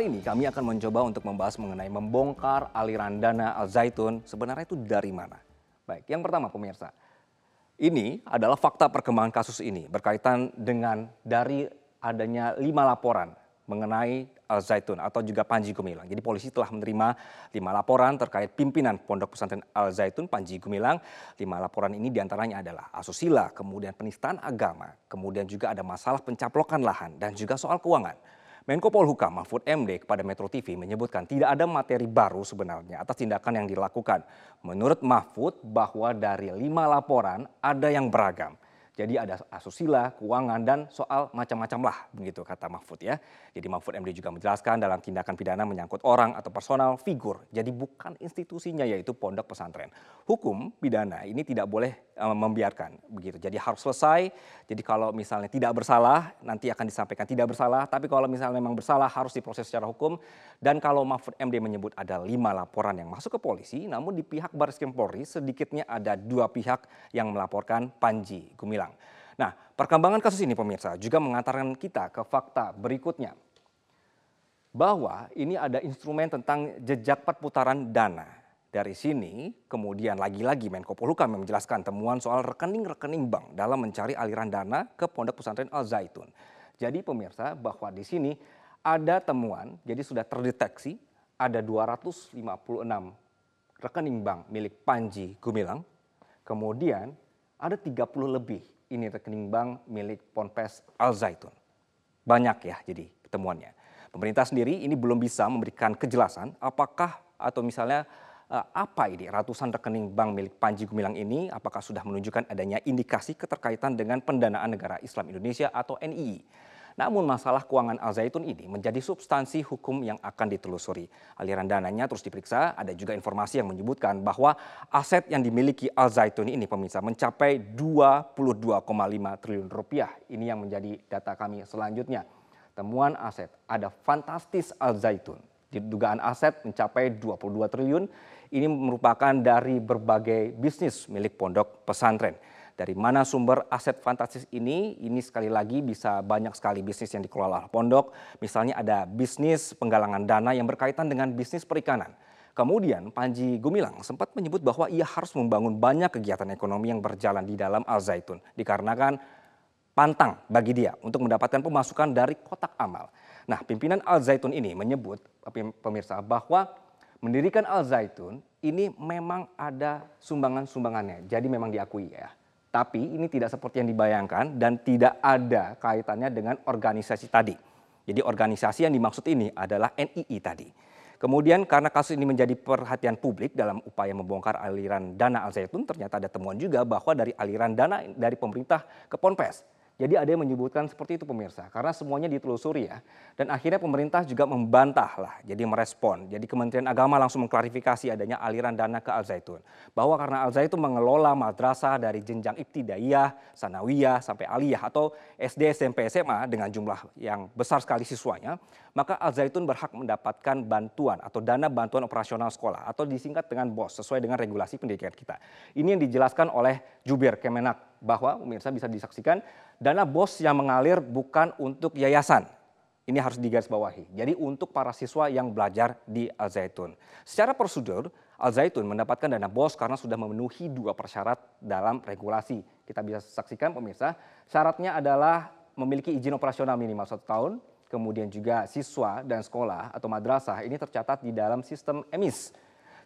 Kali ini kami akan mencoba untuk membahas mengenai membongkar aliran dana Al Zaitun sebenarnya itu dari mana. Baik, yang pertama pemirsa, ini adalah fakta perkembangan kasus ini berkaitan dengan dari adanya lima laporan mengenai Al Zaitun atau juga Panji Gumilang. Jadi polisi telah menerima lima laporan terkait pimpinan Pondok Pesantren Al Zaitun Panji Gumilang. Lima laporan ini di antaranya adalah asusila, kemudian penistaan agama, kemudian juga ada masalah pencaplokan lahan dan juga soal keuangan. Menko Polhukam Mahfud MD kepada Metro TV menyebutkan tidak ada materi baru sebenarnya atas tindakan yang dilakukan. Menurut Mahfud bahwa dari lima laporan ada yang beragam. Jadi ada asusila, keuangan, dan soal macam-macam lah, begitu kata Mahfud ya. Jadi Mahfud MD juga menjelaskan dalam tindakan pidana menyangkut orang atau personal figur. Jadi bukan institusinya yaitu pondok pesantren. Hukum pidana ini tidak boleh uh, membiarkan begitu. Jadi harus selesai. Jadi kalau misalnya tidak bersalah nanti akan disampaikan tidak bersalah. Tapi kalau misalnya memang bersalah harus diproses secara hukum. Dan kalau Mahfud MD menyebut ada lima laporan yang masuk ke polisi, namun di pihak Baris Krim Polri sedikitnya ada dua pihak yang melaporkan Panji Gumilang. Nah, perkembangan kasus ini pemirsa juga mengantarkan kita ke fakta berikutnya. Bahwa ini ada instrumen tentang jejak perputaran dana. Dari sini kemudian lagi-lagi Menko Polhukam menjelaskan temuan soal rekening-rekening bank dalam mencari aliran dana ke Pondok Pesantren Al Zaitun. Jadi pemirsa bahwa di sini ada temuan, jadi sudah terdeteksi ada 256 rekening bank milik Panji Gumilang. Kemudian ada 30 lebih ini rekening bank milik Ponpes Al Zaitun. Banyak ya jadi temuannya. Pemerintah sendiri ini belum bisa memberikan kejelasan apakah atau misalnya eh, apa ini ratusan rekening bank milik Panji Gumilang ini apakah sudah menunjukkan adanya indikasi keterkaitan dengan pendanaan negara Islam Indonesia atau NII. Namun masalah keuangan Al Zaitun ini menjadi substansi hukum yang akan ditelusuri. Aliran dananya terus diperiksa, ada juga informasi yang menyebutkan bahwa aset yang dimiliki Al Zaitun ini pemirsa mencapai 22,5 triliun rupiah. Ini yang menjadi data kami selanjutnya. Temuan aset ada fantastis Al Zaitun. Dugaan aset mencapai 22 triliun. Ini merupakan dari berbagai bisnis milik pondok pesantren. Dari mana sumber aset fantastis ini? Ini sekali lagi bisa banyak sekali bisnis yang dikelola pondok. Misalnya ada bisnis penggalangan dana yang berkaitan dengan bisnis perikanan. Kemudian Panji Gumilang sempat menyebut bahwa ia harus membangun banyak kegiatan ekonomi yang berjalan di dalam Al Zaitun. Dikarenakan pantang bagi dia untuk mendapatkan pemasukan dari kotak amal. Nah pimpinan Al Zaitun ini menyebut pemirsa bahwa mendirikan Al Zaitun ini memang ada sumbangan-sumbangannya. Jadi memang diakui ya. Tapi ini tidak seperti yang dibayangkan dan tidak ada kaitannya dengan organisasi tadi. Jadi organisasi yang dimaksud ini adalah NII tadi. Kemudian karena kasus ini menjadi perhatian publik dalam upaya membongkar aliran dana Al Zaitun, ternyata ada temuan juga bahwa dari aliran dana dari pemerintah ke Ponpes jadi ada yang menyebutkan seperti itu pemirsa, karena semuanya ditelusuri ya. Dan akhirnya pemerintah juga membantah lah, jadi merespon. Jadi Kementerian Agama langsung mengklarifikasi adanya aliran dana ke Al Zaitun. Bahwa karena Al Zaitun mengelola madrasah dari jenjang ibtidaiyah, sanawiyah, sampai aliyah atau SD, SMP, SMA dengan jumlah yang besar sekali siswanya, maka Al Zaitun berhak mendapatkan bantuan atau dana bantuan operasional sekolah atau disingkat dengan BOS sesuai dengan regulasi pendidikan kita. Ini yang dijelaskan oleh Jubir Kemenak bahwa pemirsa bisa disaksikan dana bos yang mengalir bukan untuk yayasan. Ini harus digarisbawahi. Jadi untuk para siswa yang belajar di Al Zaitun. Secara prosedur, Al Zaitun mendapatkan dana bos karena sudah memenuhi dua persyarat dalam regulasi. Kita bisa saksikan pemirsa, syaratnya adalah memiliki izin operasional minimal satu tahun, kemudian juga siswa dan sekolah atau madrasah ini tercatat di dalam sistem EMIS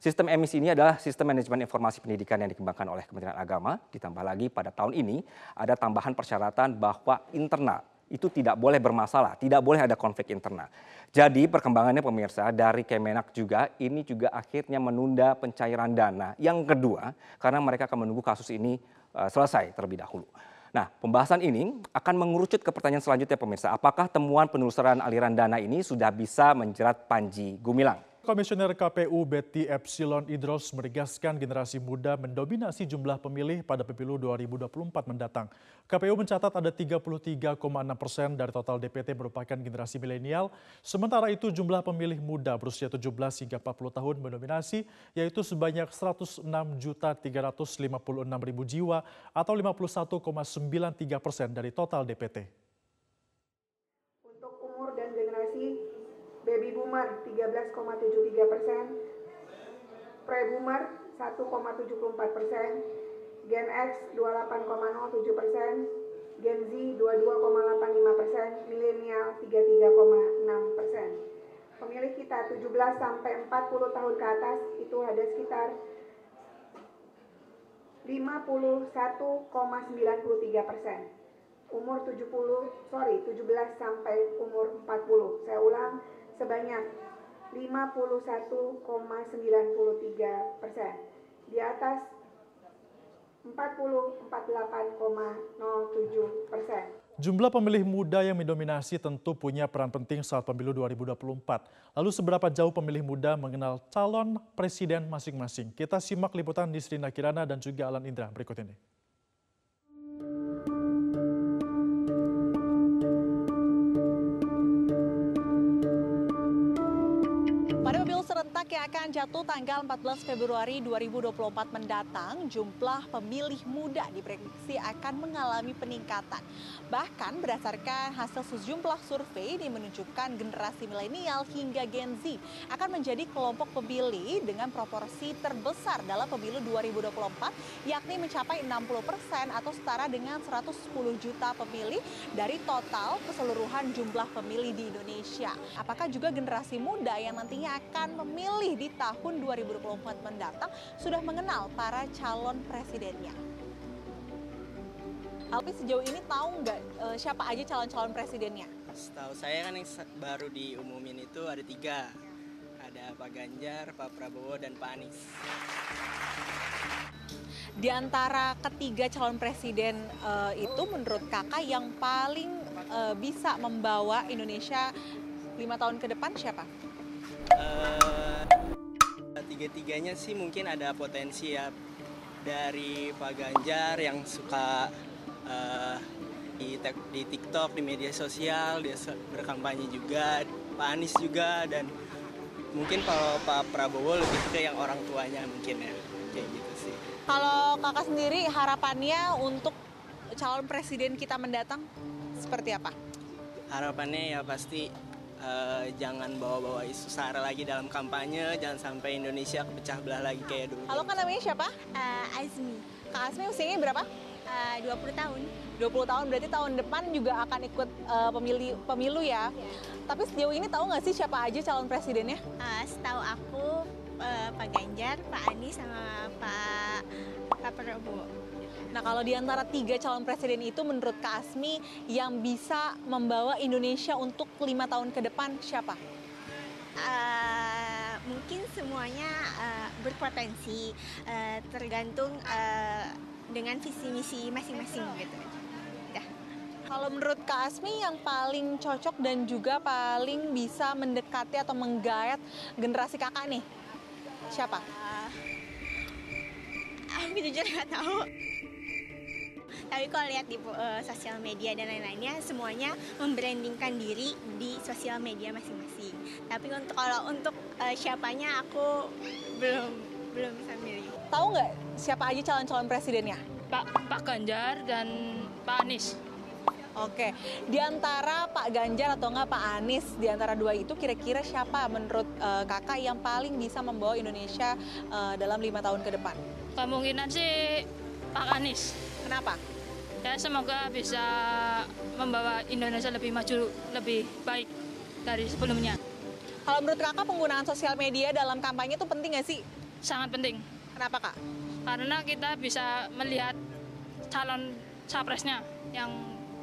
Sistem emis ini adalah sistem manajemen informasi pendidikan yang dikembangkan oleh Kementerian Agama. Ditambah lagi pada tahun ini ada tambahan persyaratan bahwa internal itu tidak boleh bermasalah, tidak boleh ada konflik internal. Jadi perkembangannya pemirsa dari Kemenak juga ini juga akhirnya menunda pencairan dana. Yang kedua, karena mereka akan menunggu kasus ini uh, selesai terlebih dahulu. Nah, pembahasan ini akan mengerucut ke pertanyaan selanjutnya pemirsa. Apakah temuan penelusuran aliran dana ini sudah bisa menjerat Panji Gumilang? Komisioner KPU Betty Epsilon Idros meregaskan generasi muda mendominasi jumlah pemilih pada pemilu 2024 mendatang. KPU mencatat ada 33,6 persen dari total DPT merupakan generasi milenial, sementara itu jumlah pemilih muda berusia 17 hingga 40 tahun mendominasi, yaitu sebanyak 106.356.000 jiwa atau 51,93 persen dari total DPT. Untuk umur dan generasi baby boomer 1,73 persen, pre-boomer 1,74 persen, Gen X 28,07 persen, Gen Z 22,85 persen, milenial 33,6 persen. Pemilih kita 17 sampai 40 tahun ke atas itu ada sekitar 51,93 persen. Umur 70, sorry 17 sampai umur 40. Saya ulang sebanyak 51,93 persen. Di atas 40-48,07 persen. Jumlah pemilih muda yang mendominasi tentu punya peran penting saat pemilu 2024. Lalu seberapa jauh pemilih muda mengenal calon presiden masing-masing? Kita simak liputan di Srina Kirana dan juga Alan Indra berikut ini. Yang akan jatuh tanggal 14 Februari 2024 mendatang, jumlah pemilih muda diprediksi akan mengalami peningkatan. Bahkan berdasarkan hasil sejumlah survei ini menunjukkan generasi milenial hingga Gen Z akan menjadi kelompok pemilih dengan proporsi terbesar dalam pemilu 2024, yakni mencapai 60 persen atau setara dengan 110 juta pemilih dari total keseluruhan jumlah pemilih di Indonesia. Apakah juga generasi muda yang nantinya akan memilih di tahun 2024 mendatang sudah mengenal para calon presidennya. Alpi sejauh ini tahu nggak e, siapa aja calon-calon presidennya? Setahu saya kan yang baru diumumin itu ada tiga. Ada Pak Ganjar, Pak Prabowo, dan Pak Anies. Di antara ketiga calon presiden uh, itu menurut kakak yang paling uh, bisa membawa Indonesia lima tahun ke depan siapa? Uh, tiga-tiganya sih mungkin ada potensi ya dari Pak Ganjar yang suka uh, di, di TikTok, di media sosial, dia berkampanye juga, Pak Anies juga dan mungkin kalau Pak Prabowo lebih ke yang orang tuanya mungkin ya kayak gitu sih. Kalau kakak sendiri harapannya untuk calon presiden kita mendatang seperti apa? Harapannya ya pasti uh, jangan bawa-bawa isu sara lagi dalam kampanye, jangan sampai Indonesia kepecah belah lagi kayak dulu. Halo kan namanya siapa? Uh, Azmi. Kak Azmi usianya berapa? Uh, 20 tahun. 20 tahun berarti tahun depan juga akan ikut uh, pemilu pemilu ya. ya. Tapi sejauh ini tahu nggak sih siapa aja calon presidennya? Uh, setahu aku uh, Pak Ganjar, Pak Anies sama Pak Pak Prabowo. Nah kalau di antara tiga calon presiden itu menurut Kak Asmi yang bisa membawa Indonesia untuk lima tahun ke depan siapa? Uh, mungkin semuanya uh, berpotensi uh, tergantung uh, dengan visi misi masing-masing gitu. Ya. Kalau menurut Kak Asmi yang paling cocok dan juga paling bisa mendekati atau menggayat generasi kakak nih siapa? Uh, aku jujur nggak tahu tapi kalau lihat di uh, sosial media dan lain-lainnya semuanya membrandingkan diri di sosial media masing-masing tapi untuk kalau untuk uh, siapanya aku belum belum bisa milih tahu nggak siapa aja calon-calon presidennya Pak Pak Ganjar dan Pak Anies Oke, di antara Pak Ganjar atau enggak Pak Anies, di antara dua itu kira-kira siapa menurut uh, kakak yang paling bisa membawa Indonesia uh, dalam lima tahun ke depan? Kemungkinan sih Pak Anies. Kenapa? ya semoga bisa membawa Indonesia lebih maju lebih baik dari sebelumnya. Kalau menurut kakak penggunaan sosial media dalam kampanye itu penting nggak sih? Sangat penting. Kenapa kak? Karena kita bisa melihat calon capresnya yang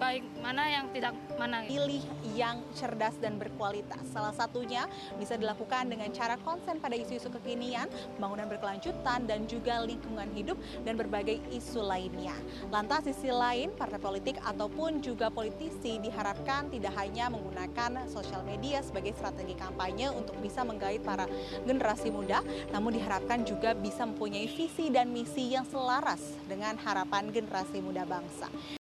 baik mana yang tidak mana. Pilih yang cerdas dan berkualitas. Salah satunya bisa dilakukan dengan cara konsen pada isu-isu kekinian, pembangunan berkelanjutan, dan juga lingkungan hidup dan berbagai isu lainnya. Lantas sisi lain, partai politik ataupun juga politisi diharapkan tidak hanya menggunakan sosial media sebagai strategi kampanye untuk bisa menggait para generasi muda, namun diharapkan juga bisa mempunyai visi dan misi yang selaras dengan harapan generasi muda bangsa.